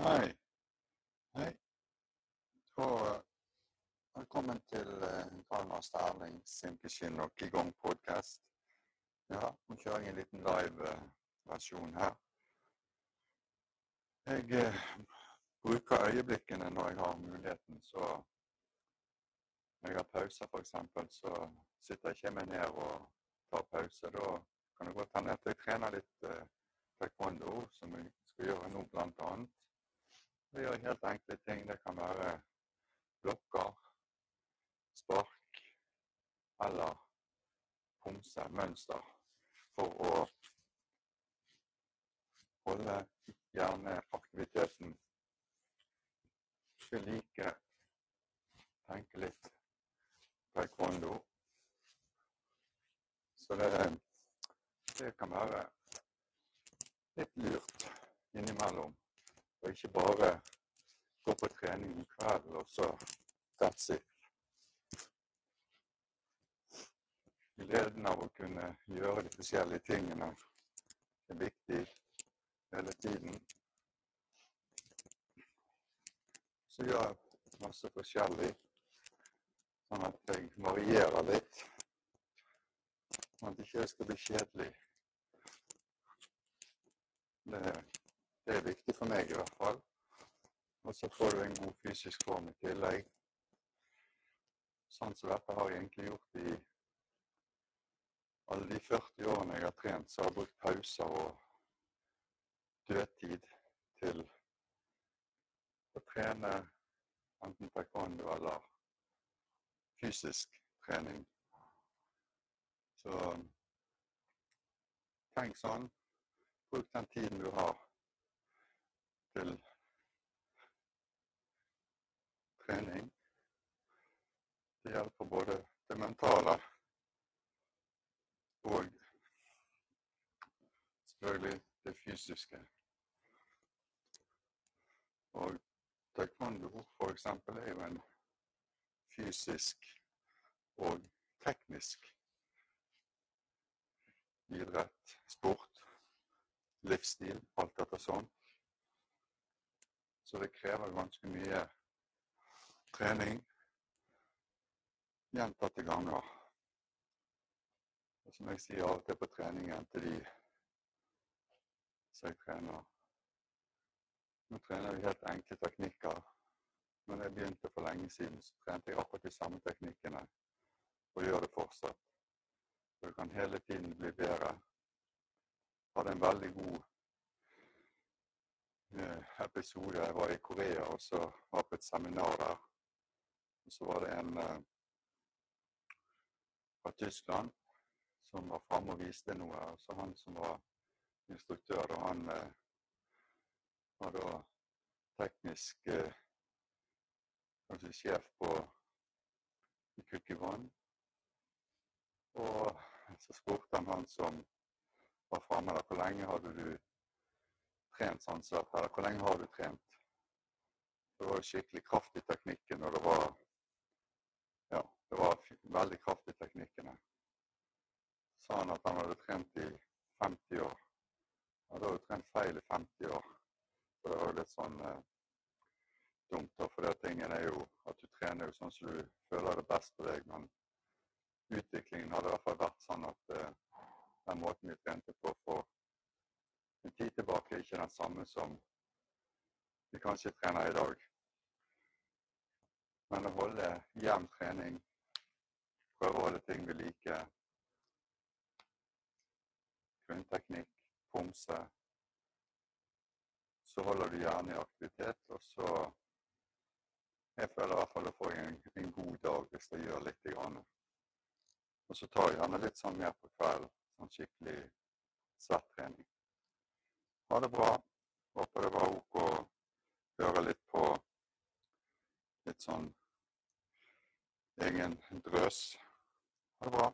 Hei. Hei. Og velkommen til Kalmar Sterling Simpeskinn og Qigong-podkast. Ja, nå kjører jeg en liten live-versjon her. Jeg eh, bruker øyeblikkene når jeg har muligheten, så når jeg har pauser f.eks., så sitter jeg ikke meg ned og tar pause. Da kan det godt hende at jeg trener litt eh, taekwondo, som jeg skal gjøre nå blant annet. Vi gjør helt enkle ting. Det kan være blokker, spark eller pomse, mønster, for å holde hjerneaktiviteten ved like. Tenke litt taekwondo. Så det, det kan være litt lurt innimellom. Og ikke bare gå på trening om kvelden, og så that's it. Gleden av å kunne gjøre de forskjellige tingene er viktig hele tiden. Så gjør jeg masse forskjellig, sånn at jeg varierer litt. Sånn at jeg ikke skal bli kjedelig. Det, det er viktig for meg i hvert fall. Og så får du en god fysisk form i tillegg. Sånn som dette har jeg egentlig gjort i alle de 40 årene jeg har trent, så har jeg brukt pauser og dødtid til å trene enten taekwondo eller fysisk trening. Så tenk sånn. Bruk den tiden du har til trening. Det hjelper både det mentale og selvfølgelig det fysiske. Og taekwondo f.eks. er jo en fysisk og teknisk idrett, sport, livsstil, alt etter sånn. Så det krever ganske mye trening gjentatte ganger. Og som jeg sier av og til på treningen til de som jeg trener Nå trener vi helt enkle teknikker. Men jeg begynte for lenge siden, så trente jeg akkurat de samme teknikkene og gjør det fortsatt. Så du kan hele tiden bli bedre. Jeg hadde en veldig god episode. Jeg var i Korea og så var på et seminar der. Og så var det en eh, fra Tyskland som var framme og viste noe. Og Så han som var instruktør, og han eh, var da teknisk eh, kanskje sjef på Kukkivon. Og så spurte han han som var framme der, hvor lenge hadde du trent sånn som dette? Hvor lenge har du trent? Det var skikkelig kraft i teknikken, og det var ja, det var veldig kraft i teknikkene. Sa han at han hadde trent i 50 år. Da hadde du trent feil i 50 år. Så det var jo litt sånn eh, dumt, da, for det tingen er jo at du trener jo sånn som du føler det best på deg, men utviklingen hadde i hvert fall vært sånn at eh, den måten vi trente på for en tid tilbake, ikke den samme som vi kanskje trener i dag. Men å holde jevn trening, prøve å holde ting ved like, grunnteknikk, pomse Så holder du hjernen i aktivitet, og så Jeg føler i hvert fall å få en, en god dag hvis jeg gjør litt. Grann. Og så tar jeg gjerne litt sånn mer på kvelden. Sånn skikkelig svettrening. Ha det bra. Håper det var OK å høre litt på litt sånn egen drøs. Ha det bra.